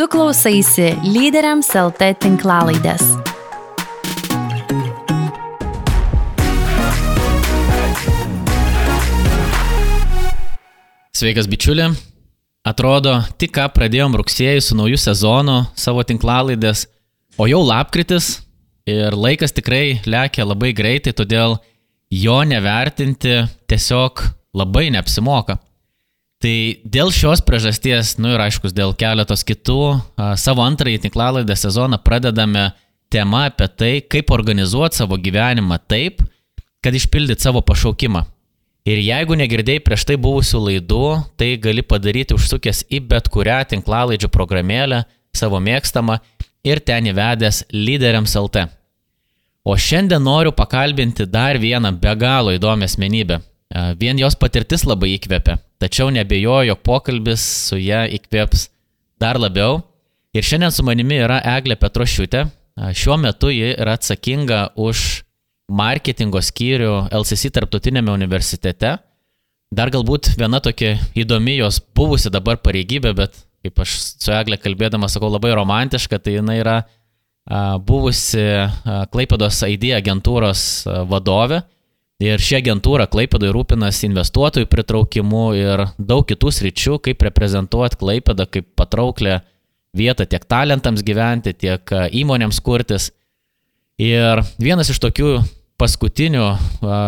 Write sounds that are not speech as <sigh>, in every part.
Tu klausaisi lyderiams LT tinklalaidės. Sveikas bičiulė. Atrodo, tik ką pradėjom rugsėjį su nauju sezonu savo tinklalaidės, o jau lapkritis ir laikas tikrai lėkia labai greitai, todėl jo nevertinti tiesiog labai neapsimoka. Tai dėl šios priežasties, nu ir aiškus, dėl keletos kitų, savo antrąjį tinklalaidę sezoną pradedame tema apie tai, kaip organizuoti savo gyvenimą taip, kad išpildyt savo pašaukimą. Ir jeigu negirdėjai prieš tai buvusių laidų, tai gali padaryti užsukęs į bet kurią tinklalaidžių programėlę, savo mėgstamą ir ten įvedęs lyderiams LT. O šiandien noriu pakalbinti dar vieną be galo įdomią asmenybę. Vien jos patirtis labai įkvėpia, tačiau nebejoju, jog pokalbis su ją įkvėps dar labiau. Ir šiandien su manimi yra Eglė Petrošiūtė. Šiuo metu ji yra atsakinga už marketingo skyrių LCC tarptautinėme universitete. Dar galbūt viena tokia įdomi jos buvusi dabar pareigybė, bet kaip aš su Eglė kalbėdama sakau labai romantiška, tai jinai yra a, buvusi Klaipados ID agentūros vadovė. Ir ši agentūra Klaipadoje rūpinasi investuotojų pritraukimu ir daug kitų sričių, kaip reprezentuoti Klaipadą kaip patrauklę vietą tiek talentams gyventi, tiek įmonėms kurtis. Ir vienas iš tokių paskutinių a,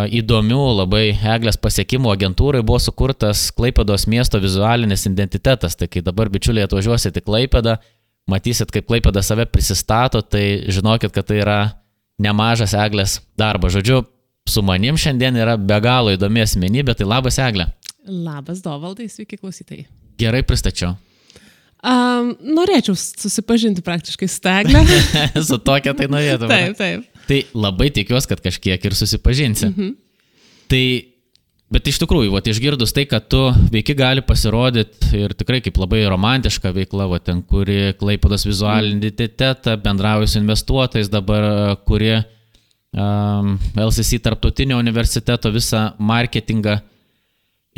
įdomių labai eglės pasiekimų agentūrai buvo sukurtas Klaipados miesto vizualinis identitetas. Tai kai dabar bičiuliai atvažiuosit į Klaipadą, matysit, kaip Klaipada save prisistato, tai žinokit, kad tai yra nemažas eglės darbas. Žodžiu, su manim šiandien yra be galo įdomi asmenybė, tai labas eglė. Labas Dovaldai, sveiki klausytai. Gerai pristačiau. Um, norėčiau susipažinti praktiškai su Tegle. <laughs> su tokia tai norėtum. taip, taip. Tai labai tikiuosi, kad kažkiek ir susipažinsi. Mhm. Tai, bet iš tikrųjų, vat, išgirdus tai, kad tu veiki gali pasirodyti ir tikrai kaip labai romantiška veikla, vat, ten, kuri klaipadas vizualinį identitetą, bendrauja su investuotojais, dabar kuri um, LCC tarptautinio universiteto visą marketingą.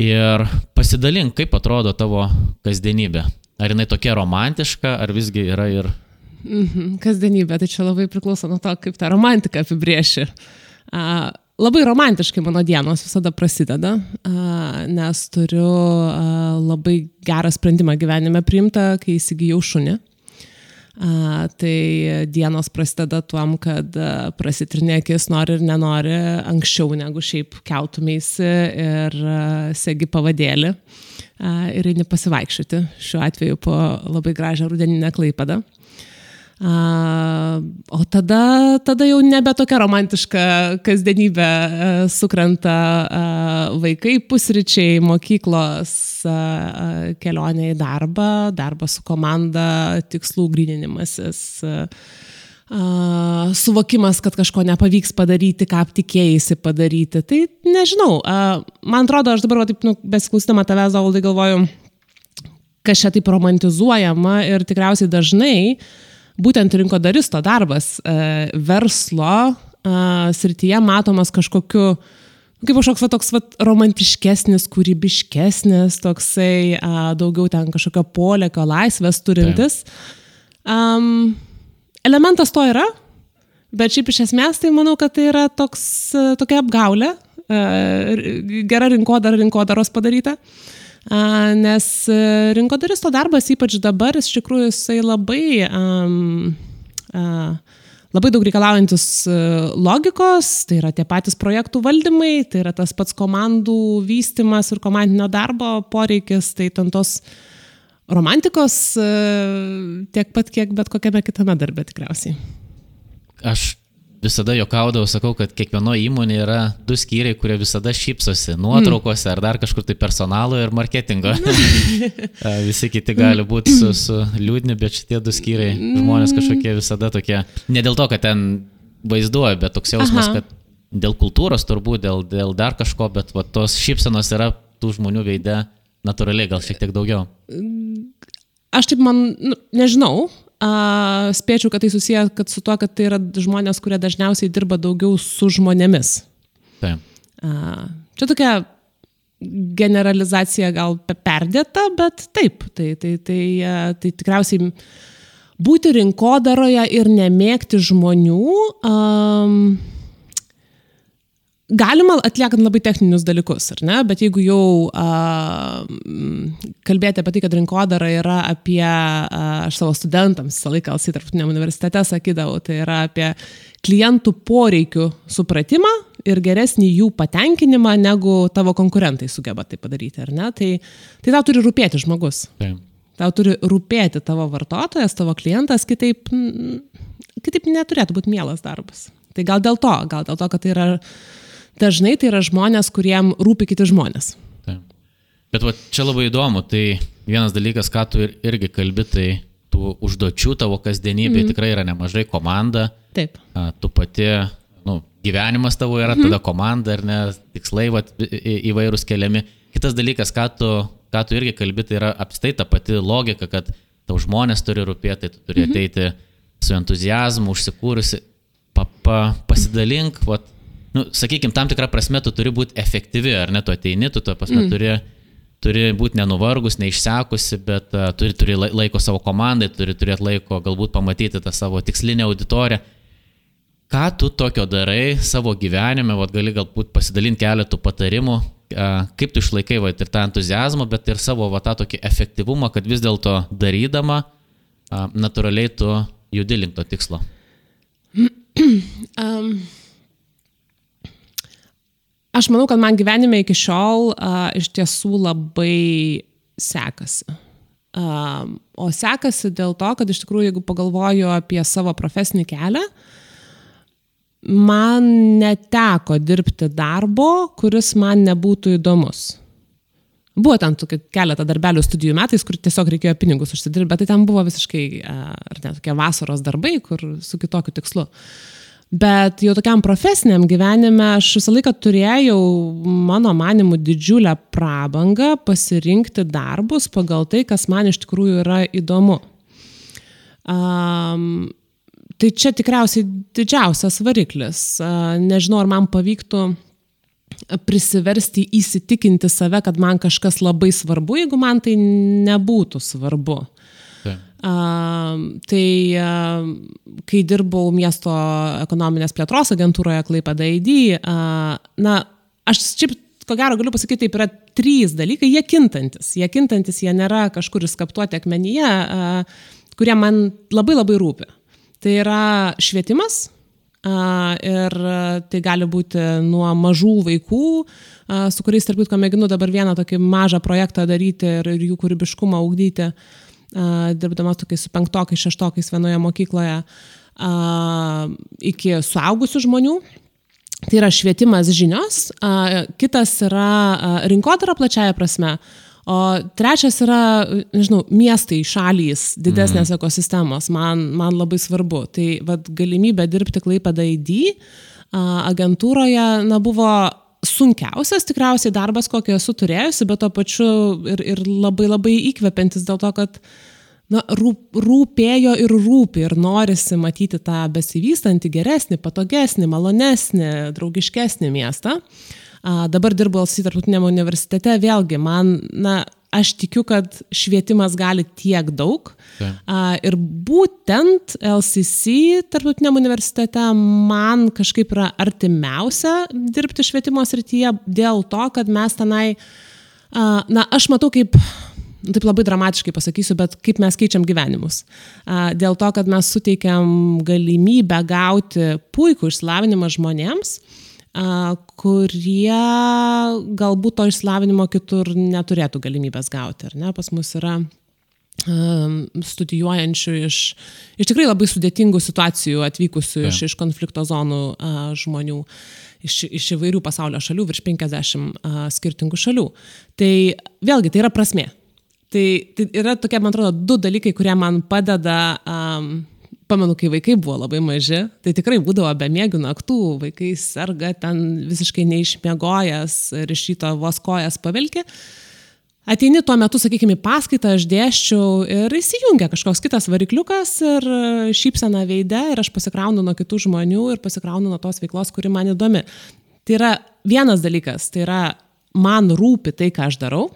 Ir pasidalink, kaip atrodo tavo kasdienybė. Ar jinai tokia romantiška, ar visgi yra ir... Mhm, kasdienybė, tai čia labai priklauso nuo to, kaip tą romantiką apibrieši. A, labai romantiškai mano dienos visada prasideda, nes turiu labai gerą sprendimą gyvenime priimtą, kai įsigijau šunį. Tai dienos prasideda tuom, kad prasitrinėkis nori ir nenori anksčiau negu šiaip keltumėsi ir segi pavadėlį ir eini pasivaikščioti, šiuo atveju po labai gražią rudeninę klaipadą. O tada, tada jau nebe tokia romantiška kasdienybė sukrenta vaikai, pusryčiai, mokyklos, kelionė į darbą, darbas su komanda, tikslų grįninimasis uh, suvokimas, kad kažko nepavyks padaryti, ką aptikėjai padaryti. Tai nežinau, uh, man atrodo, aš dabar, va, taip, nu, besiklausydama tavęs, Zaudai, galvoju, kas čia taip romantizuojama ir tikriausiai dažnai būtent rinkodaristo darbas uh, verslo uh, srityje matomas kažkokiu kaip kažkoks va, toks va, romantiškesnis, kūrybiškesnis, toksai a, daugiau ten kažkokio polėkio laisvės turintis. Um, elementas to yra, bet šiaip iš esmės tai manau, kad tai yra toks, e, tokia apgaulė, e, gera rinkodara rinkodaros padaryta. Nes e, rinkodaristo darbas, ypač dabar, iš tikrųjų jisai labai, um, uh, labai daug reikalaujantis logikos, tai yra tie patys projektų valdymai, tai yra tas pats komandų vystimas ir komandinio darbo poreikis, tai ten tos romantikos e, tiek pat, kiek bet kokiame kitame darbe tikriausiai. Aš visada jokaudavau, sakau, kad kiekvienoje įmonėje yra du skyriai, kurie visada šypsosi nuotraukose ar dar kažkur tai personalo ir marketingo. <laughs> Visi kiti gali būti su, su liūdni, bet šitie du skyriai žmonės kažkokie visada tokie, ne dėl to, kad ten vaizduoja, bet toks jausmas, Aha. kad dėl kultūros turbūt, dėl, dėl dar kažko, bet va, tos šypsenos yra tų žmonių veide natūraliai, gal šiek tiek daugiau. Aš taip man, nu, nežinau, a, spėčiau, kad tai susiję kad su tuo, kad tai yra žmonės, kurie dažniausiai dirba daugiau su žmonėmis. Taip. A, čia tokia generalizacija gal pe- perdėta, bet taip, tai, tai, tai, tai tikriausiai būti rinkodaroje ir nemėgti žmonių. Um, Galima atliekant labai techninius dalykus, ar ne? Bet jeigu jau a, kalbėti apie tai, kad rinkodara yra apie, a, aš savo studentams visą laiką LC tarptautiniam universitete sakydavau, tai yra apie klientų poreikių supratimą ir geresnį jų patenkinimą, negu tavo konkurentai sugeba tai padaryti, ar ne? Tai, tai tau turi rūpėti žmogus. Taip. Tau turi rūpėti tavo vartotojas, tavo klientas, kitaip, kitaip neturėtų būti mielas darbas. Tai gal dėl to, gal dėl to, kad tai yra dažnai tai yra žmonės, kuriem rūpi kiti žmonės. Taip. Bet va, čia labai įdomu, tai vienas dalykas, ką tu ir, irgi kalbi, tai tų užduočių tavo kasdienybėje mm. tikrai yra nemažai komanda, Taip. a, tu pati, nu, gyvenimas tavo yra, mm. tada komanda ir ne, tikslai va, įvairūs keliami. Kitas dalykas, ką tu, ką tu irgi kalbi, tai yra apstai ta pati logika, kad tau žmonės turi rūpėti, tu turi mm -hmm. ateiti su entuzijazmu, užsikūrusi, pa, pa, pasidalink, va, nu, sakykime, tam tikrą prasme tu turi būti efektyvi, ar ne, tu ateini, tu to prasme mm. turi, turi būti nenuvargus, neišsekusi, bet uh, turi, turi lai- laiko savo komandai, turi turėti laiko galbūt pamatyti tą savo tikslinę auditoriją. Ką tu tokio darai savo gyvenime, vat, gali galbūt pasidalinti keletų patarimų, uh, kaip tu išlaikai vat, ir tą entuzijazmą, bet ir savo vat, tą tokį efektyvumą, kad vis dėlto darydama, uh, natūraliai tu judi link to tikslo. <clears throat> Um, aš manau, kad man gyvenime iki šiol uh, iš tiesų labai sekasi. Um, o sekasi dėl to, kad iš tikrųjų, jeigu pagalvoju apie savo profesinį kelią, man neteko dirbti darbo, kuris man nebūtų įdomus. Buvo ten tokie keletą darbelių studijų metais, kur tiesiog reikėjo pinigus užsidirbti, bet tai ten buvo visiškai, ar ne, tokie vasaros darbai, kur su kitokiu tikslu. Bet jau tokiam profesiniam gyvenime aš visą laiką turėjau, mano manimu, didžiulę prabangą pasirinkti darbus pagal tai, kas man iš tikrųjų yra įdomu. Um, tai čia tikriausiai didžiausias variklis. Uh, nežinau, ar man pavyktų prisiversti įsitikinti save, kad man kažkas labai svarbu, jeigu man tai nebūtų svarbu. Taip. Uh, tai uh, kai dirbau miesto ekonominės plėtros agentūroje Klaipėda ID, uh, na, aš šiaip ko gero galiu pasakyti, taip yra trys dalykai, jie kintantis. Jie kintantis, jie nėra kažkur įskaptuoti akmenyje, uh, kurie man labai labai rūpi. Tai yra švietimas, Uh, ir uh, tai gali būti nuo mažų vaikų, uh, su kuriais, tarp kitko, mėginu dabar vieną tokį mažą projektą daryti ir, ir jų kūrybiškumą augdyti, dirbdamas tokiais su penktokais, šeštokais vienoje mokykloje, iki suaugusių žmonių. Tai yra švietimas žinios, kitas yra rinkodara plačiaja prasme, O trečias yra, nežinau, miestai, šalys, didesnės mm. ekosistemos, man, man labai svarbu. Tai vad galimybė dirbti Klaipėda ID agentūroje, na, buvo sunkiausias tikriausiai darbas, kokį esu turėjusi, bet to pačiu ir, ir labai labai įkvepiantis dėl to, kad na, rūp, rūpėjo ir rūpi ir norisi matyti tą besivystantį, geresnį, patogesnį, malonesnį, draugiškesnį miestą. A, dabar dirbu LC tarptautinėme universitete, vėlgi man, na, aš tikiu, kad švietimas gali tiek daug. Taip. A, ir būtent LCC tarptautinėme universitete man kažkaip yra artimiausia dirbti švietimo srityje dėl to, kad mes tenai, a, na, aš matau kaip taip labai dramatiškai pasakysiu, bet kaip mes keičiam gyvenimus. Dėl to, kad mes suteikiam galimybę gauti puikų išsilavinimą žmonėms, kurie galbūt to išsilavinimo kitur neturėtų galimybės gauti. ar Ne? Pas mus yra studijuojančių iš, iš tikrai labai sudėtingų situacijų atvykusių iš, Taip. iš konflikto zonų a, žmonių, iš, iš įvairių pasaulio šalių, virš 50 a, skirtingų šalių. Tai vėlgi tai yra prasme. Tai, tai yra tokie, man atrodo, du dalykai, kurie man padeda um, pamenu, kai vaikai buvo labai maži, tai tikrai būdavo be mėgių naktų, vaikai serga ten visiškai neišmiegojęs ir iš ryto vos kojas pavilki. Ateini tuo metu, sakykime, paskaitą, aš dėščiau ir įsijungia kažkoks kitas varikliukas ir šypsena veide ir aš pasikraunu nuo kitų žmonių ir pasikraunu nuo tos veiklos, kuri man įdomi. Tai yra vienas dalykas, tai yra man rūpi tai, ką aš darau,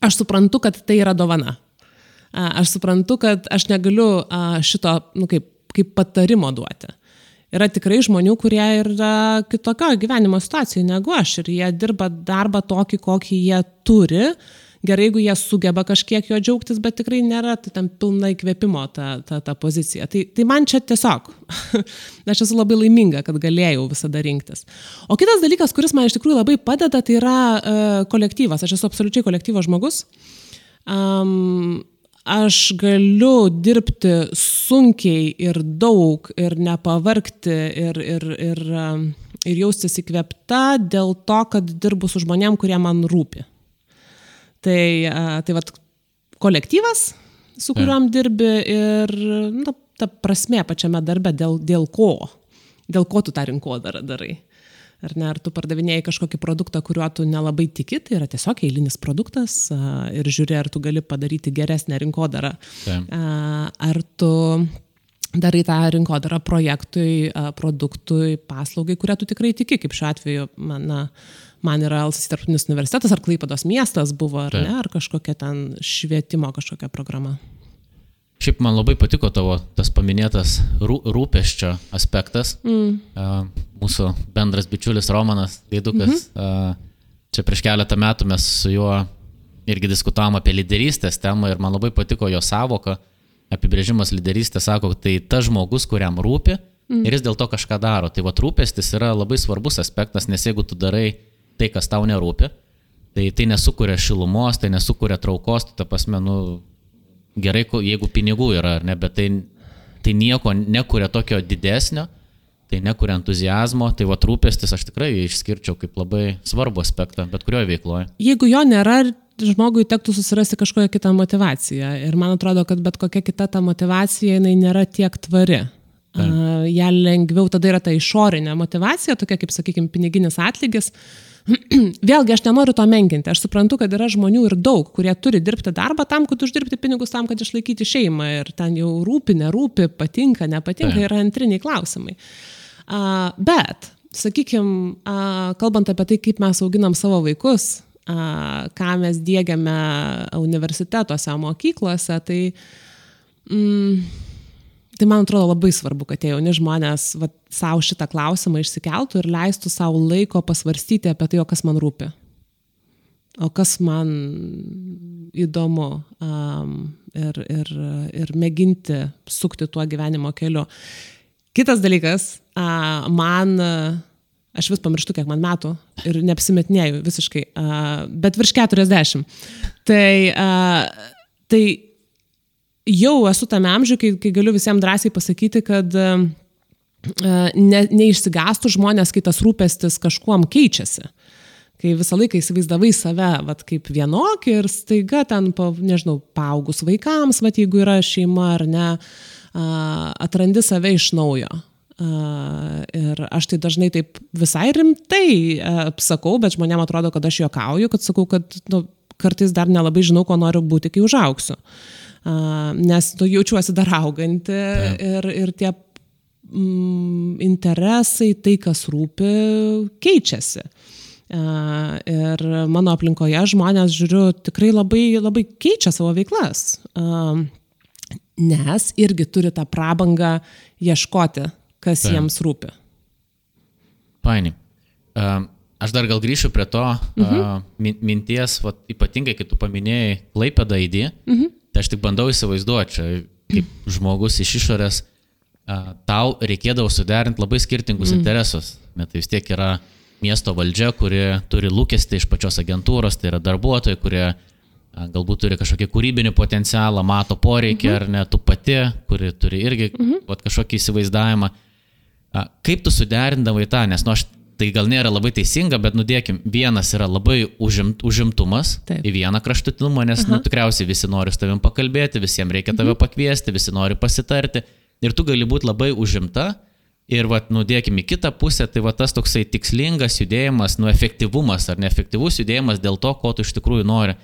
aš suprantu, kad tai yra dovana. Aš suprantu, kad aš negaliu šito, nu, kaip, kaip patarimo duoti. Yra tikrai žmonių, kurie yra kitokio gyvenimo situacijoje negu aš ir jie dirba darbą tokį, kokį jie turi. Gerai, jeigu jie sugeba kažkiek jo džiaugtis, bet tikrai nėra tai tam pilna įkvėpimo ta, ta, ta pozicija. Tai, tai man čia tiesiog, <laughs> aš esu labai laiminga, kad galėjau visada rinktis. O kitas dalykas, kuris man iš tikrųjų labai padeda, tai yra uh, kolektyvas. Aš esu absoliučiai kolektyvo žmogus. Um, aš galiu dirbti sunkiai ir daug ir nepavargti ir, ir, ir, um, ir jaustis įkvėpta dėl to, kad dirbu su žmonėm, kurie man rūpi. Tai, tai vat, kolektyvas, su kuriuom dirbi ir nu, ta, prasme pačiame darbe, dėl, dėl ko, dėl ko tu tą rinkodarą darai. Ar ne, ar tu pardavinėjai kažkokį produktą, kuriuo tu nelabai tiki, tai yra tiesiog eilinis produktas ir žiūri, ar tu gali padaryti geresnę rinkodarą. Taip. A, Ar tu darai tą rinkodarą projektui, produktui, paslaugai, kurią tu tikrai tiki, kaip šiuo atveju man, na, man yra Alsas tarptautinis universitetas, ar Klaipados miestas buvo, ar Taip. ne, ar kažkokia ten švietimo kažkokia programa. Šiaip man labai patiko tavo tas paminėtas rū, rūpeščio aspektas. Mm. Mūsų bendras bičiulis Romanas Gaidukas. Mm -hmm. čia prieš keletą metų mes su juo irgi diskutavom apie lyderystės temą ir man labai patiko jo savoka. Apibrėžimas lyderystės sako, tai tas žmogus, kuriam rūpi mm. ir jis dėl to kažką daro. Tai va rūpestis yra labai svarbus aspektas, nes jeigu tu darai tai, kas tau nerūpi, tai tai nesukuria šilumos, tai nesukuria traukos, tu ta prasme, nu, gerai, jeigu pinigų yra, ar ne, bet tai, tai nieko nekuria tokio didesnio, tai nekuria entuzijazmo, tai va rūpestis aš tikrai išskirčiau kaip labai svarbu aspektą, bet kurioje veikloje. Jeigu jo nėra, žmogui tektų susirasti kažkokią kitą motivaciją. Ir man atrodo, kad bet kokia kita ta motivacija, jinai nėra tiek tvari. Uh, ja lengviau tada yra ta išorinė motivacija, tokia kaip, sakykime, piniginis atlygis. <clears throat> Vėlgi, aš nenoriu to menkinti. Aš suprantu, kad yra žmonių ir daug, kurie turi dirbti darbą tam, kad uždirbti pinigus, tam, kad išlaikyti šeimą. Ir ten jau rūpi, nerūpi, patinka, nepatinka, yra antriniai klausimai. Uh, bet, sakykime, uh, kalbant apie tai, kaip mes auginam savo vaikus, uh, ką mes dėgiame universitetuose, mokyklose, tai, mm, tai man atrodo labai svarbu, kad tie jauni žmonės vat, savo šitą klausimą išsikeltų ir leistų savo laiko pasvarstyti apie tai, o kas man rūpi. O kas man įdomu um, ir, ir, ir mėginti sukti tuo gyvenimo keliu. Kitas dalykas, a, man, aš vis pamirštu, kiek man metų ir neapsimetinėjau visiškai, a, bet virš 40. Tai, a, tai jau esu tame amžiuje, kai, kai galiu visiems drąsiai pasakyti, kad a, ne, neišsigastų žmonės, kai tas rūpestis kažkuom keičiasi. Kai visą laiką įsivaizdavai save, vat, kaip vienokį ir staiga ten, pa, nežinau, paaugus vaikams, vat, jeigu yra šeima ar ne, atrandi save iš naujo. Ir aš tai dažnai taip visai rimtai a, sakau, bet žmonėm atrodo, kad aš juokauju, kad sakau, kad nu, kartais dar nelabai žinau, ko noriu būti, kai užaugsiu. A, nes nu, jaučiuosi dar auganti ir, ir tie mm, interesai, tai kas rūpi, keičiasi. Ir mano aplinkoje žmonės, žiūriu, tikrai labai, labai keičia savo veiklas. Nes irgi turi tą prabangą ieškoti, kas Taip. jiems rūpi. Paini. Aš dar gal grįšiu prie to mhm. min- minties, vat, ypatingai kai tu paminėjai Klaipėdą ID, mhm. Tai aš tik bandau įsivaizduoti, kaip žmogus iš išorės, tau reikėdavo suderinti labai skirtingus mhm. interesus. Bet tai vis tiek yra miesto valdžia, kuri turi lūkestį iš pačios agentūros, tai yra darbuotojai, kurie galbūt turi kažkokį kūrybinį potencialą, mato poreikį mhm. ar ne, tu pati, kuri turi irgi mhm. vat, kažkokį įsivaizdavimą. Kaip tu suderindavai tą, nes nu aš tai gal nėra labai teisinga, bet nudėkim, vienas yra labai užimt, užimtumas Taip. į vieną kraštutinumą, nes nu, tikriausiai visi nori su tavim pakalbėti, visiems reikia tave pakviesti, visi nori pasitarti ir tu gali būti labai užimta ir, vat, nudėkim į kitą pusę, tai va tas toksai tikslingas judėjimas, nu efektyvumas ar neefektyvus judėjimas dėl to, ko tu iš tikrųjų nori.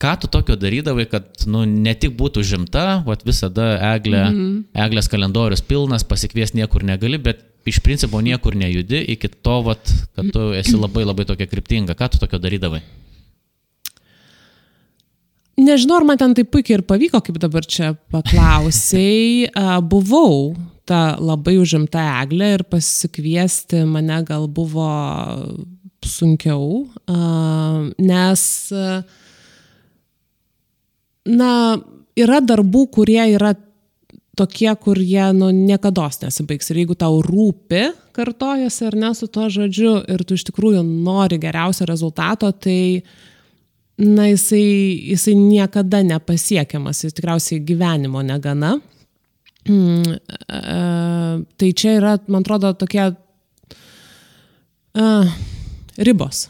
Ką tu tokio darydavai, kad nu, ne tik būtų žimta, vat visada eglė, mm -hmm. eglės kalendorius pilnas, pasikvies niekur negali, bet iš principo niekur nejudi iki to, vat, kad tu esi labai labai tokia kryptinga. Ką tu tokio darydavai? Nežinau, ar man ten taip puikiai ir pavyko, kaip dabar čia paklausiai. <laughs> Buvau ta labai užimta eglė ir pasikviesti mane gal buvo sunkiau, nes, na, yra darbų, kurie yra tokie, kur jie nu, niekada nesibaigs. Ir jeigu tau rūpi, kartojasi ar ne su to žodžiu, ir tu iš tikrųjų nori geriausio rezultato, tai na, jisai, jisai niekada nepasiekiamas, jis tikriausiai gyvenimo negana. Mm, uh, tai čia yra, man atrodo, tokie uh, ribos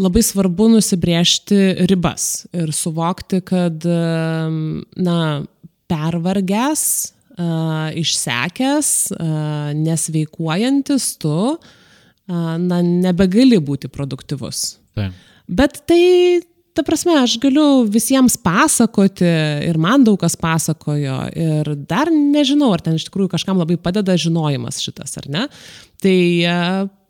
labai svarbu nusibriežti ribas ir suvokti, kad, na, pervargęs, išsekęs, nesveikuojantis tu, na, nebegali būti produktyvus. Taip. Bet tai, ta prasme, aš galiu visiems pasakoti ir man daug kas pasakojo ir dar nežinau, ar ten iš tikrųjų kažkam labai padeda žinojimas šitas, ar ne. Tai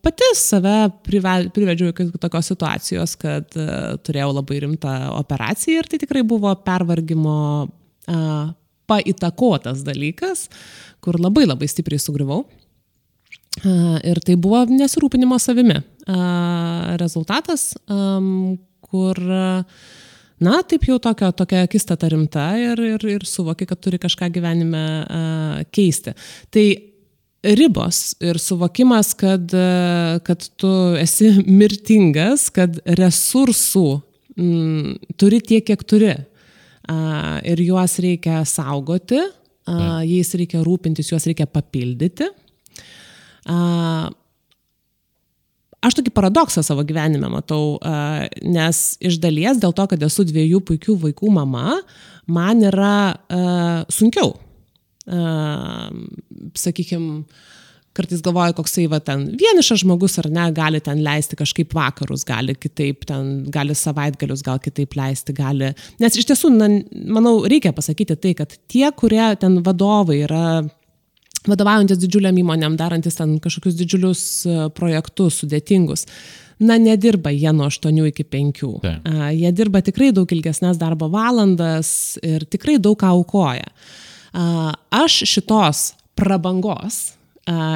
pati save privedžiau iki tokios situacijos, kad uh, turėjau labai rimtą operaciją ir tai tikrai buvo pervargimo uh, paitakotas dalykas, kur labai labai stipriai sugriuvau. Uh, ir tai buvo nesirūpinimo savimi uh, rezultatas, um, kur na, taip jau tokia, tokia akistata rimta ir, ir, ir suvoki, kad turi kažką gyvenime uh, keisti. Tai ribos ir suvokimas, kad, kad tu esi mirtingas, kad resursų m, mm, turi tiek, kiek turi. A, ir juos reikia saugoti, a, jais reikia rūpintis, juos reikia papildyti. A, aš tokį paradoksą savo gyvenime matau, a, nes iš dalies dėl to, kad esu dviejų puikių vaikų mama, man yra sunkiau sakykime, kartais galvoju, koksai va ten vienišas žmogus ar ne, gali ten leisti kažkaip vakarus, gali kitaip, ten, gali savaitgalius gal kitaip leisti, gali. Nes iš tiesų, na, manau, reikia pasakyti tai, kad tie, kurie ten vadovai yra vadovaujantis didžiuliam įmonėm, darantis ten kažkokius didžiulius projektus sudėtingus, na, nedirba jie nuo 8 iki 5. Tai. Jie dirba tikrai daug ilgesnės darbo valandas ir tikrai daug ką aukoja. Aš šitos prabangos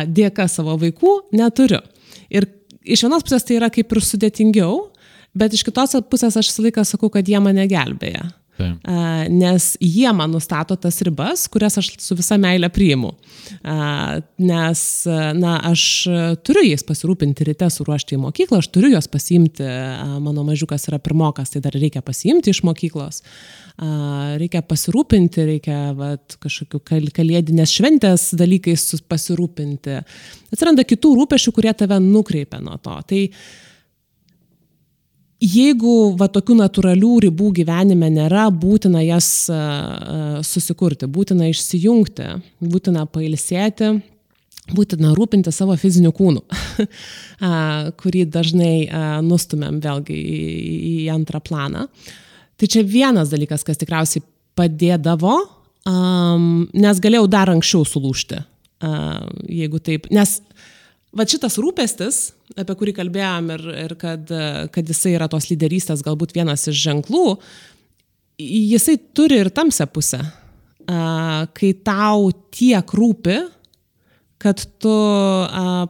dėka savo vaikų neturiu. Ir iš vienos pusės tai yra kaip ir sudėtingiau, bet iš kitos pusės aš visą laiką sakau, kad jie mane gelbėja. Taip. Nes jie man nustato tas ribas, kurias aš su visa meile priimu. Nes, na, aš turiu jais pasirūpinti ryte, suruošti į mokyklą, aš turiu juos pasiimti, mano mažiukas yra pirmokas, tai dar reikia pasiimti iš mokyklos reikia pasirūpinti, reikia vat, kažkokių kal kalėdinės šventės dalykais pasirūpinti. Atsiranda kitų rūpešių, kurie tave nukreipia nuo to. Tai jeigu va tokių natūralių ribų gyvenime nėra, būtina jas uh, susikurti, būtina išsijungti, būtina pailsėti, būtina rūpinti savo fiziniu kūnu, <laughs> kurį dažnai nustumėm vėlgi į antrą planą. Tai čia vienas dalykas, kas tikriausiai padėdavo, nes galėjau dar anksčiau sulūšti, jeigu taip. Nes va šitas rūpestis, apie kurį kalbėjom ir, ir kad, kad jisai yra tos lyderystės galbūt vienas iš ženklų, jisai turi ir tamsią pusę. Kai tau tiek rūpi, kad tu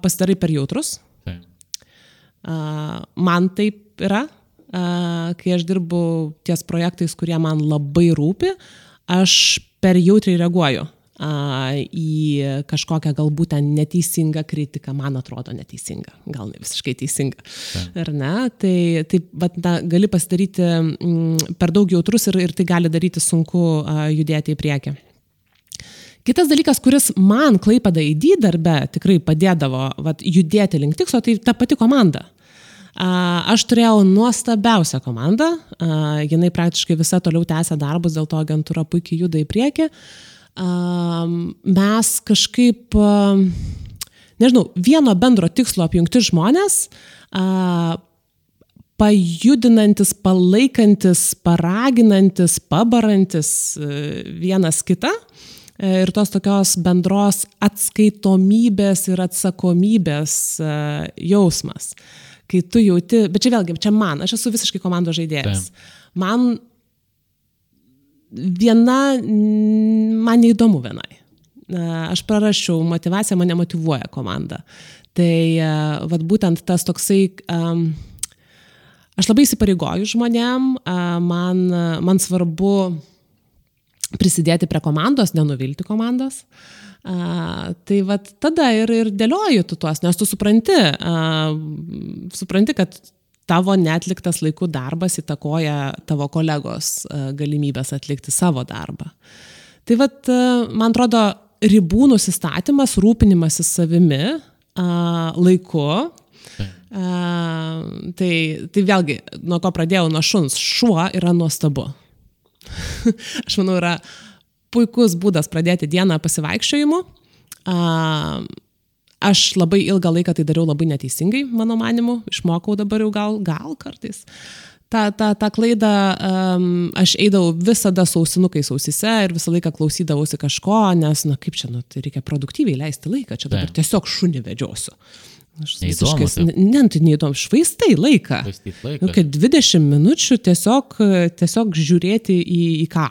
pasidarai per jautrus. Uh, man taip yra, kai aš dirbu ties projektais, kurie man labai rūpi, aš per jautriai reaguoju į kažkokią galbūt ten neteisingą kritiką, man atrodo neteisinga, gal ne visiškai teisinga. Ta. Ar ne? Tai, tai bet, na, gali pasidaryti m, mm, per daug jautrus ir, ir tai gali daryti sunku a, judėti į priekį. Kitas dalykas, kuris man klaipada įdy darbe tikrai padėdavo vat, judėti link tikslo, tai ta pati komanda. Aš turėjau nuostabiausią komandą, jinai praktiškai visa toliau tęsia darbus, dėl to agentūra puikiai juda į priekį. Mes kažkaip, nežinau, vieno bendro tikslo apjungti žmonės, pajudinantis, palaikantis, paraginantis, pabarantis e, vienas kitą ir tos tokios bendros atskaitomybės ir atsakomybės e, jausmas. Kai tu jauti, bet čia vėlgi, čia man, aš esu visiškai komandos žaidėjas. Taip. Man viena, man neįdomu vienai. Aš prarašiau motivaciją, mane motivuoja komanda. Tai e, vad būtent tas toksai, um, aš labai įsipareigoju žmonėm, man, man svarbu prisidėti prie komandos, nenuvilti komandos. Uh, tai vad tada ir, ir dėlioju tu tuos, nes tu supranti, uh, supranti, kad tavo netliktas laikų darbas įtakoja tavo kolegos uh, galimybės atlikti savo darbą. Tai vad, uh, man atrodo, ribų nusistatymas, rūpinimasis savimi laiku. Tai, tai vėlgi, nuo ko pradėjau, nuo šuns, šuo yra nuostabu. <laughs> aš manau, yra puikus būdas pradėti dieną pasivaikščiojimu. Aš labai ilgą laiką tai dariau labai neteisingai, mano manimu, išmokau dabar jau gal, gal kartais. Ta, ta, ta klaida, um, aš eidavau visada sausinukais ausise ir visą laiką klausydavausi kažko, nes, na kaip čia, nu, tai reikia produktyviai leisti laiką, čia dabar tiesiog šunį vedžiosiu. Aš visiškai, ne, tai neįdomu, švaistai laiką. laiką. Nu, kad 20 minučių tiesiog, tiesiog žiūrėti į, į ką?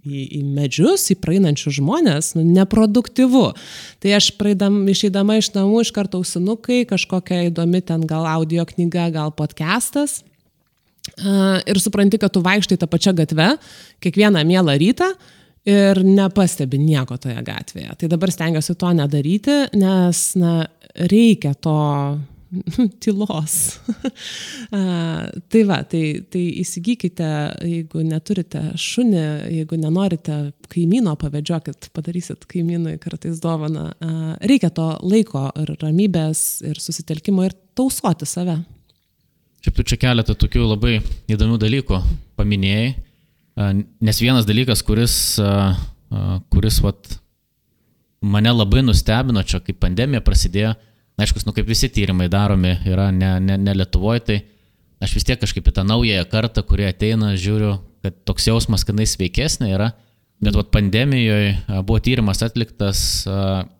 Į, į medžius, į praeinančius žmonės, nu, neproduktyvu. Tai aš praeidam, išeidama iš namų iš karto ausinukai, kažkokia įdomi ten gal audio knyga, gal podcastas. Ir supranti, kad tu vaikštai tą pačią gatvę kiekvieną mielą rytą ir nepastebi nieko toje gatvėje. Tai dabar stengiuosi to nedaryti, nes na, reikia to <laughs> tylos. <laughs> tai va, tai, tai įsigykite, jeigu neturite šunį, jeigu nenorite kaimyno, pavedžiokit, padarysit kaimynui kartais dovaną. Reikia to laiko ir ramybės ir susitelkimo ir tausoti save. Šiaip tu čia keletą tokių labai įdomių dalykų paminėjai. Nes vienas dalykas, kuris, kuris vat, mane labai nustebino čia, kai pandemija prasidėjo, aišku, nu, kaip visi tyrimai daromi yra ne, ne, ne Lietuvoje, tai aš vis tiek kažkaip į tą naująją kartą, kurie ateina, žiūriu, kad toks jausmas, kad jis sveikesnė yra, bet vat, pandemijoje buvo tyrimas atliktas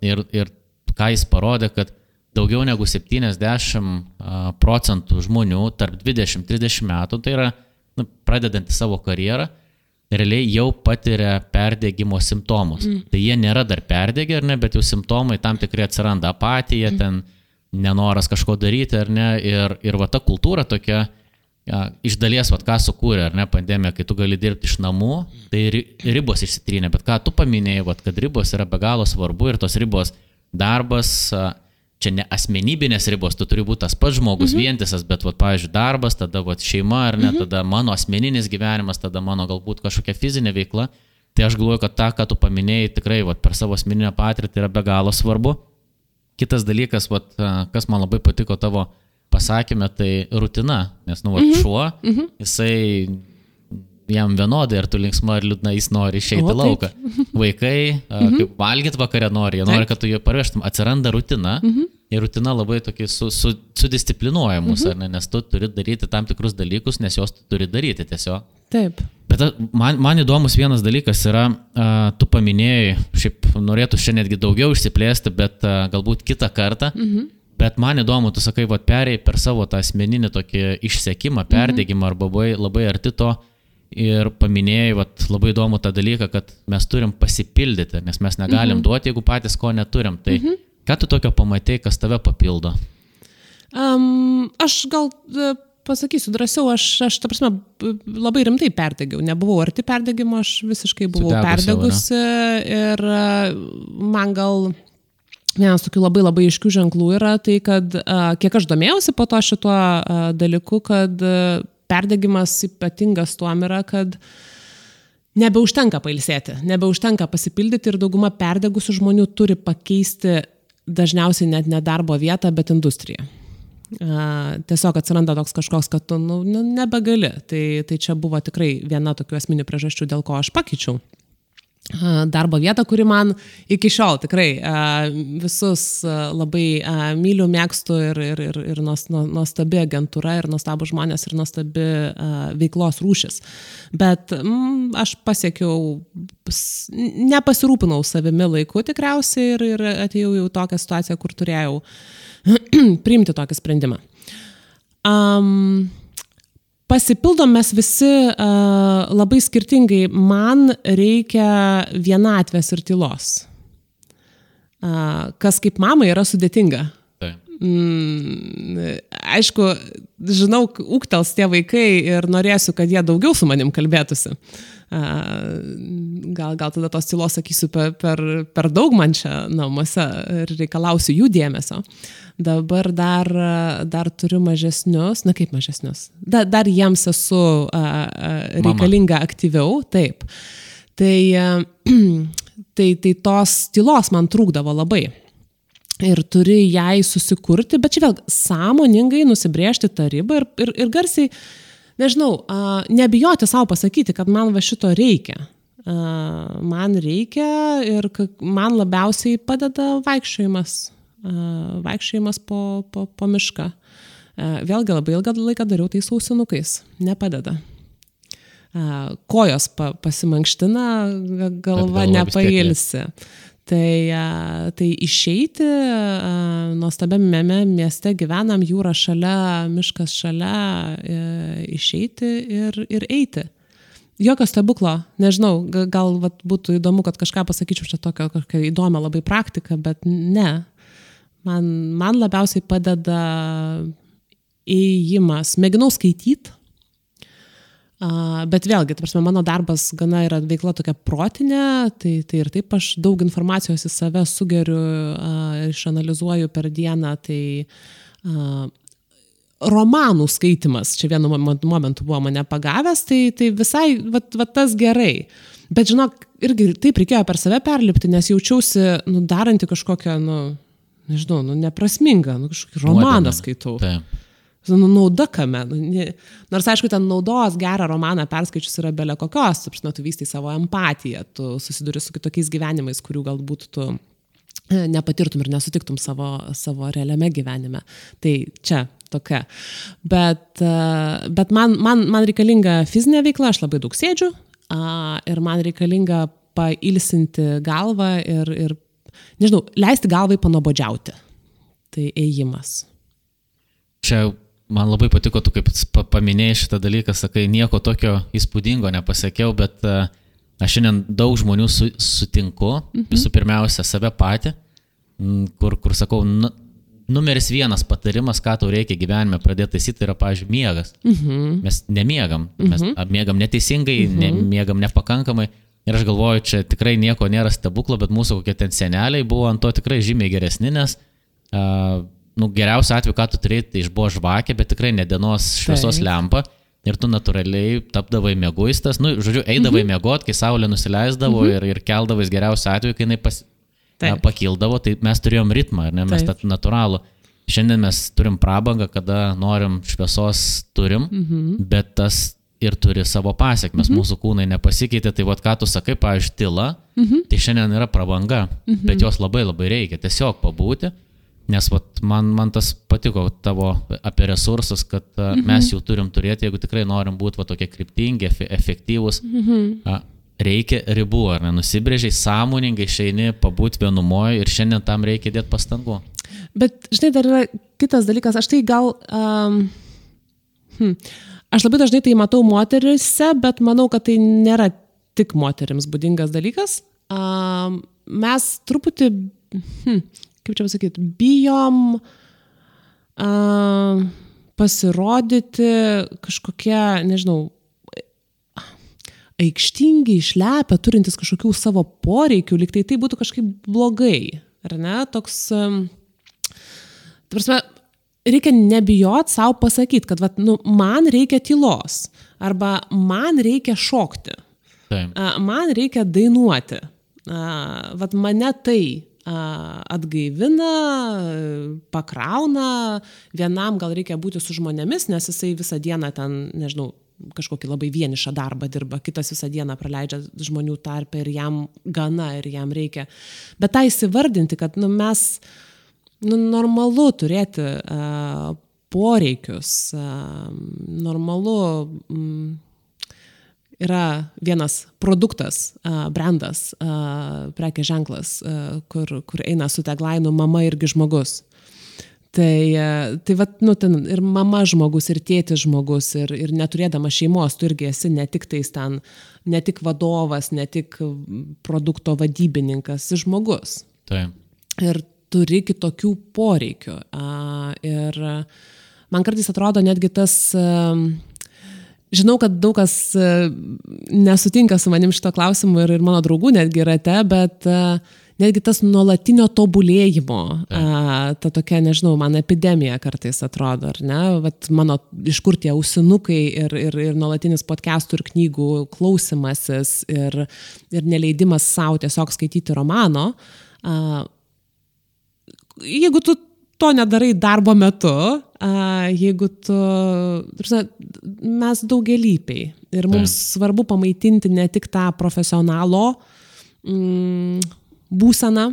ir, ir ką jis parodė, kad daugiau negu 70 procentų žmonių tarp 20-30 metų, tai yra nu, pradedantys savo karjerą, realiai jau patiria perdėgymo simptomus. Mm. Tai jie nėra dar perdėgę, ar ne, bet jau simptomai tam tikrai atsiranda apatija, mm. ten nenoras kažko daryti, ar ne, ir, ir va ta kultūra tokia, ja, iš dalies, va ką sukūrė, ar ne, pandemija, kai tu gali dirbti iš namų, tai ribos išsitrynė, bet ką tu paminėjai, va, kad ribos yra be galo svarbu ir tos ribos darbas, čia ne asmenybinės ribos, tu turi būti tas pats žmogus, mhm. vientisas, bet, va, pavyzdžiui, darbas, tada va, šeima ar ne, mhm. tada mano asmeninis gyvenimas, tada mano galbūt kažkokia fizinė veikla. Tai aš galvoju, kad tą, ką tu paminėjai, tikrai va, per savo asmeninę patirtį yra be galo svarbu. Kitas dalykas, va, kas man labai patiko tavo pasakymė, tai rutina, nes, nu, va, mhm. šuo, mhm. jisai jam vienodai, ar tu linksma ar liūdna, jis nori išeiti į lauką. Vaikai, mhm. kaip valgyti vakarę nori, jie nori, kad tu jų parvežtum, atsiranda rutina. Mhm. Ir rutina labai tokia su, su, sudisciplinuoja mus, mhm. ne, nes tu turi daryti tam tikrus dalykus, nes juos tu turi daryti tiesiog. Taip. Bet man, man įdomus vienas dalykas yra, uh, tu paminėjai, šiaip norėtų šiandien netgi daugiau išsiplėsti, bet uh, galbūt kitą kartą. Mhm. Bet man įdomu, tu sakai, va, perėjai per savo tą asmeninį tokį išsekimą, perdėgymą arba labai, labai arti to ir paminėjai, vat, labai įdomu tą dalyką, kad mes turim pasipildyti, nes mes negalim mhm. duoti, jeigu patys ko neturim. Tai mhm. Ką tu tokio pamatai, kas tave papildo? Um, aš gal e, pasakysiu drąsiau, aš, aš ta prasme, labai rimtai perdegiau. Nebuvau arti perdegimo, aš visiškai buvau perdegusi ir e, man gal vienas tokių labai labai iškių ženklų yra tai, kad e, kiek aš domėjausi po to šituo dalyku, kad perdegimas ypatingas tuom yra, kad nebeužtenka pailsėti, nebeužtenka pasipildyti ir dauguma perdegusių žmonių turi pakeisti dažniausiai net ne darbo vietą, bet industriją. Tiesiog atsiranda toks kažkoks, kad tu nu, nu, nebegali. Tai, tai čia buvo tikrai viena tokių esminių priežasčių, dėl ko aš pakeičiau darbo vietą, kuri man iki šiol tikrai visus labai myliu, mėgstu ir, ir, ir, ir nuostabi agentūra, ir nuostabu žmonės, ir nuostabi veiklos rūšis. Bet mm, aš pasiekiau, nepasirūpinau savimi laiku tikriausiai ir, ir atėjau jau tokią situaciją, kur turėjau <clears throat> priimti tokį sprendimą. Um, pasipildom mes visi uh, labai skirtingai. Man reikia vienatvės ir tylos. Uh, kas kaip mamai yra sudėtinga. Mm, aišku, žinau, ūktels tie vaikai ir norėsiu, kad jie daugiau su manim kalbėtųsi. Gal, gal tada tos tylos sakysiu per, per, per daug man čia namuose ir reikalausiu jų dėmesio. Dabar dar, dar turiu mažesnius, na kaip mažesnius, da, dar jiems esu a, a, reikalinga Mama. aktyviau, taip. Tai, a, <clears throat> tai, tai tos tylos man trūkdavo labai ir turi jai susikurti, bet čia vėl sąmoningai nusibriežti tą ribą ir, ir, ir garsiai, nežinau, nebijoti savo pasakyti, kad man va šito reikia. Man reikia ir man labiausiai padeda vaikščiojimas, vaikščiojimas po, po, po mišką. Vėlgi labai ilgą laiką dariau tai sausinukais, nepadeda. Kojos pa, pasimankština, galva nepailsi. Tai, tai išeiti, nuostabiame mieste gyvenam, jūra šalia, miškas šalia, e, išeiti ir, ir eiti. Jokio stebuklo, nežinau, gal vat, būtų įdomu, kad kažką pasakyčiau čia tokią įdomią labai praktiką, bet ne. Man, man labiausiai padeda įėjimas. Mėginau skaityti, Bet vėlgi, ta prasme, mano darbas gana yra veikla tokia protinė, tai, tai ir taip aš daug informacijos į save sugeriu, išanalizuoju per dieną, tai romanų skaitimas čia vienu momentu buvo mane pagavęs, tai, tai visai va, va tas gerai. Bet žinok, irgi taip reikėjo per save perlipti, nes jaučiausi, nu, daranti kažkokią, nu, nežinau, nu, neprasmingą, nu, kažkokį romaną skaitau. Taip. Nu, nauda kame. Nu, nors, aišku, ten naudos gerą romaną perskaičius yra belė kokios, tu, tu vystai savo empatiją, tu susiduri su kitokiais gyvenimais, kurių galbūt tu e, nepatirtum ir nesutiktum savo, savo realiame gyvenime. Tai čia tokia. Bet, e, bet man, man, man reikalinga fizinė veikla, aš labai daug sėdžiu ir man reikalinga pailsinti galvą ir, ir nežinau, leisti galvai panobodžiauti. Tai ėjimas. Čia Man labai patiko, tu kaip paminėjai šitą dalyką, sakai, nieko tokio įspūdingo nepasiekiau, bet uh, aš šiandien daug žmonių su, sutinku, mhm. visų pirmiausia, save patį, kur, kur sakau, nu, numeris vienas patarimas, ką tau reikia gyvenime pradėti taisyti, yra, pavyzdžiui, miegas. Mhm. Mes nemiegam, mes mhm. miegam neteisingai, mhm. ne, miegam nepakankamai. Ir aš galvoju, čia tikrai nieko nėra stebuklo, bet mūsų kokie ten seneliai buvo ant to tikrai žymiai geresni, nes uh, nu, geriausiu atveju, ką tu turėjai, tai išbuvo žvakė, bet tikrai ne dienos šviesos Taip. lempa. Ir tu natūraliai tapdavai mėguistas, nu, žodžiu, eidavai mhm. mėgot, kai saulė nusileisdavo mhm. ir, ir keldavai geriausiu atveju, kai jinai pas, na, pakildavo, tai mes turėjom ritmą, ne, mes tą natūralų. Šiandien mes turim prabangą, kada norim šviesos turim, mhm. bet tas ir turi savo pasiekmes, mhm. mūsų kūnai nepasikeitė, tai vad ką tu sakai, pavyzdžiui, tyla, mhm. tai šiandien yra prabanga, mhm. bet jos labai labai reikia, tiesiog pabūti Nes vat, man, man tas patiko tavo apie resursus, kad mhm. mes jų turim turėti, jeigu tikrai norim būti tokie kryptingi, efektyvūs. Mhm. Reikia ribų, ar ne? Nusibrėžiai, sąmoningai išeini, pabūti vienumoje ir šiandien tam reikia dėti pastangų. Bet, žinai, dar yra kitas dalykas, aš tai gal... Um, hmm, aš labai dažnai tai matau moterise, bet manau, kad tai nėra tik moteriams būdingas dalykas. Um, mes truputį... Hmm, kaip čia pasakyti, bijom uh, pasirodyti kažkokie, nežinau, aikštingi, išlepę, turintys kažkokių savo poreikių, lyg tai būtų kažkaip blogai, ar ne? Toks, prasme, reikia nebijot savo pasakyti, kad vat, nu, man reikia tylos, arba man reikia šokti, Taip. man reikia dainuoti, vat mane tai atgaivina, pakrauna, vienam gal reikia būti su žmonėmis, nes jisai visą dieną ten, nežinau, kažkokį labai vienišą darbą dirba, kitas visą dieną praleidžia žmonių tarpę ir jam gana ir jam reikia. Bet tą įsivardinti, kad nu, mes nu, normalu turėti uh, poreikius, uh, normalu. Um, yra vienas produktas, brandas, prekės ženklas, kur, kur eina su taglainu mama irgi žmogus. Tai, tai vat, nu, ten ir mama žmogus, ir tėtis žmogus, ir, ir neturėdama šeimos, tu irgi esi ne tik tais ten, ne tik vadovas, ne tik produkto vadybininkas, esi žmogus. Taip. Ir turi kitokių poreikių. Ir man kartais atrodo netgi tas, žinau, kad daug kas e, nesutinka su manim šito klausimu ir, ir mano draugų netgi rate, bet uh, netgi tas nuolatinio tobulėjimo, a, ta tokia, nežinau, man epidemija kartais atrodo, ar ne, Vat mano iš kur tie ausinukai ir, ir, ir nuolatinis podcastų ir knygų klausimasis ir, ir neleidimas savo tiesiog skaityti romano. A, jeigu tu to nedarai darbo metu, jeigu tu, mes daugelypiai ir mums Taip. svarbu pamaitinti ne tik tą profesionalo, mm, būseną,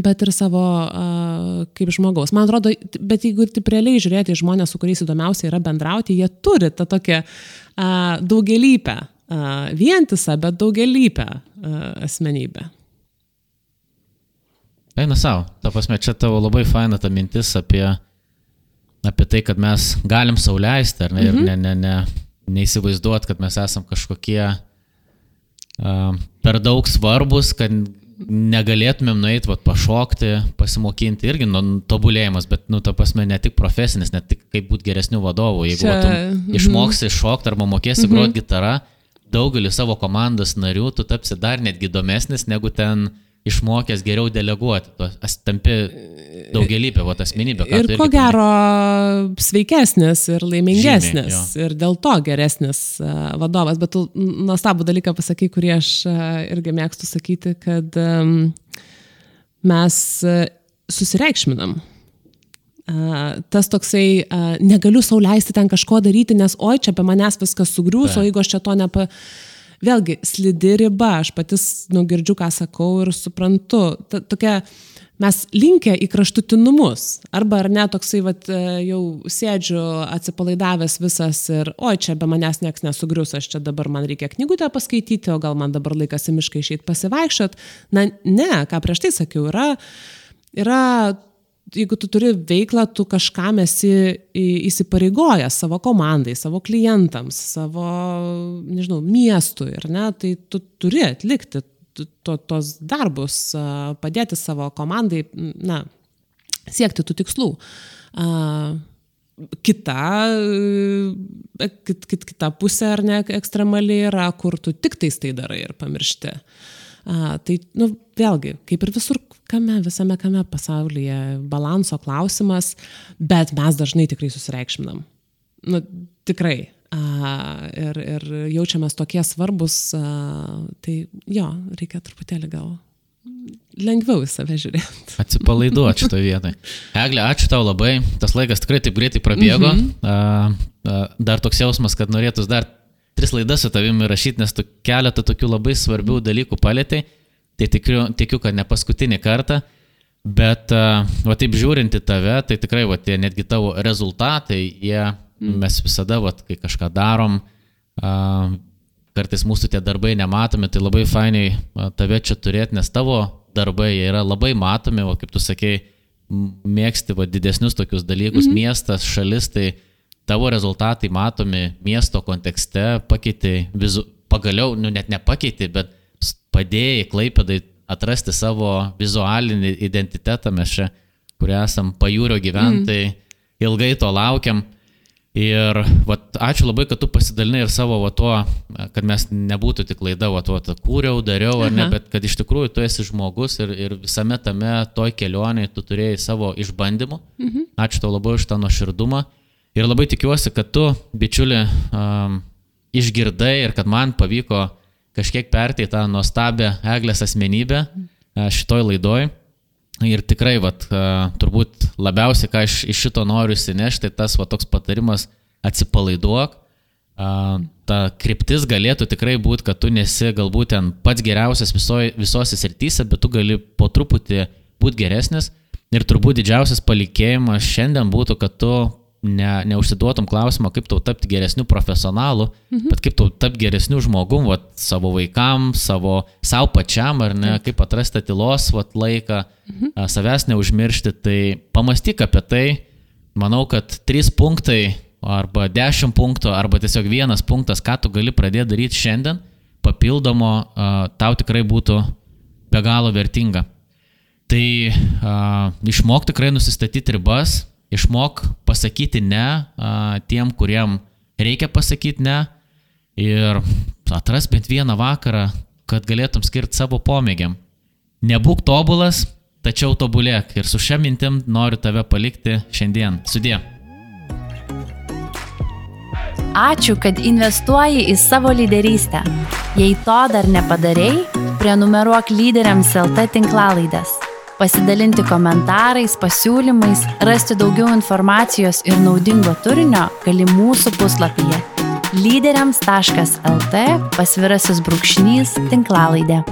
bet ir savo uh, kaip žmogaus. Man atrodo, bet jeigu taip realiai žiūrėti į žmonės, su kuriais įdomiausia yra bendrauti, jie turi tą tokią uh, daugelįpę, uh, vientisą, bet daugelįpę uh, asmenybę. Eina savo, ta prasme, čia tavo labai faina ta mintis apie, apie tai, kad mes galim sauliaisti, ar ne, mhm. ir ne, ne, ne, neįsivaizduot, kad mes esam kažkokie uh, per daug svarbus, kad negalėtumėm nueiti, vat, pašokti, pasimokinti, irgi nu, tobulėjimas, bet, nu, ta prasme, ne tik profesinis, ne tik kaip būti geresniu vadovu. Jeigu Čia... tu išmoksi šokti arba mokėsi mm -hmm. groti gitarą, daugelį savo komandos narių tu tapsi dar netgi įdomesnis negu ten išmokęs geriau deleguoti, tu tampi daugelįpė, va, asmenybė. Ir ko gero sveikesnis ir laimingesnis Žymiai, ir dėl to geresnis vadovas. Bet tu nuostabų dalyką pasakai, kurį aš irgi mėgstu sakyti, kad mes susireikšminam. Tas toksai, negaliu sauliaisti ten kažko daryti, nes oi, čia apie manęs viskas sugriūs, o jeigu aš čia to nepa... Vėlgi, slidi riba, aš patys nugirdžiu, ką sakau ir suprantu. Ta, tokia, mes linkę į kraštutinumus. Arba ar ne, toksai, vat, e, jau sėdžiu atsipalaidavęs visas ir, oi, čia be manęs nieks nesugrius, aš čia dabar man reikia knygutę paskaityti, o gal man dabar laikas į mišką išeiti pasivaikščiot. Na, ne, ką prieš tai sakiau, yra, yra jeigu tu turi veiklą, tu kažkam esi įsipareigojęs savo komandai, savo klientams, savo, nežinau, miestui, ar ne, tai tu turi atlikti to, tos darbus, padėti savo komandai, na, siekti tų tikslų. Kita, kit, kit, kita pusė, ar ne, ekstremali yra, kur tu tik tais tai darai ir pamiršti. A, tai, nu, vėlgi, kaip ir visur kame, visame kame pasaulyje, balanso klausimas, bet mes dažnai tikrai susireikšminam. Nu, tikrai. A, ir, ir jaučiamės tokie svarbus, a, tai jo, reikia truputėlį gal lengviau į save žiūrėti. <laughs> Atsipalaiduoti šitoje vietoje. Eglė, ačiū tau labai. Tas laikas tikrai taip greitai prabėgo. Mm -hmm. a, a, dar toks jausmas, kad norėtųs dar tris laidas su tavimi rašyti, nes tu keletą tokių labai svarbių dalykų palėtėjai. Tai tikiu, tikiu, kad ne paskutinį kartą. Bet, va taip žiūrint į tave, tai tikrai, va tie netgi tavo rezultatai, jie, mm. mes visada, va, kai kažką darom, kartais mūsų tie darbai nematomi, tai labai fainiai tave čia turėti, nes tavo darbai yra labai matomi, o kaip tu sakei, mėgsti va, didesnius tokius dalykus, mm -hmm. miestas, šalis, tai tavo rezultatai matomi miesto kontekste, pakeitė, vizu, pagaliau, nu net nepakeitė, bet padėjai Klaipėdai atrasti savo vizualinį identitetą, mes čia, kurie esam pajūrio gyventojai, mm. ilgai to laukiam. Ir vat, ačiū labai, kad tu pasidalinai ir savo va, tuo, kad mes nebūtų tik laida, va, tuo, kūriau, dariau, ar ne, bet kad iš tikrųjų tu esi žmogus ir, ir visame tame toj kelionėje tu turėjai savo išbandymų. Mhm. Ačiū tau labai už tą nuoširdumą. Ir labai tikiuosi, kad tu, bičiuli, um, išgirdai ir kad man pavyko kažkiek pertei tą nuostabią Eglės asmenybę e, šitoj laidoj. Ir tikrai, vat, e, turbūt labiausiai, ką aš iš šito noriu įsinešti, tai tas va, toks patarimas atsipalaiduok, ta kryptis galėtų tikrai būti, kad tu nesi galbūt ten pats geriausias viso, visose srityse, bet tu gali po truputį būti geresnis. Ir turbūt didžiausias palikėjimas šiandien būtų, kad tu ne, neužsiduotum klausimą, kaip tau tapti geresniu profesionalu, mhm. bet kaip tau tapti geresniu žmogum, vat, savo vaikams, savo, savo pačiam, ar ne, kaip atrasti tylos vat, laiką, mhm. savęs neužmiršti. Tai pamastyk apie tai. Manau, kad trys punktai arba 10 punktų, arba tiesiog vienas punktas, ką tu gali pradėti daryti šiandien, papildomo, tau tikrai būtų be galo vertinga. Tai uh, išmok tikrai nusistatyti ribas, išmok pasakyti ne uh, tiem, kuriem reikia pasakyti ne ir atras bent vieną vakarą, kad galėtum skirti savo pomėgiam. Nebūk tobulas, tačiau tobulėk ir su šia mintim noriu tave palikti šiandien. Sudė. Ačiū, kad investuoji į savo lyderystę. Jei to dar nepadarėjai, prenumeruok lyderiams LT tinklalaidės. Pasidalinti komentarais, pasiūlymais, rasti daugiau informacijos ir naudingo turinio gali mūsų puslapyje lyderiams.lt pasvirasis brūkšnys tinklalaidė.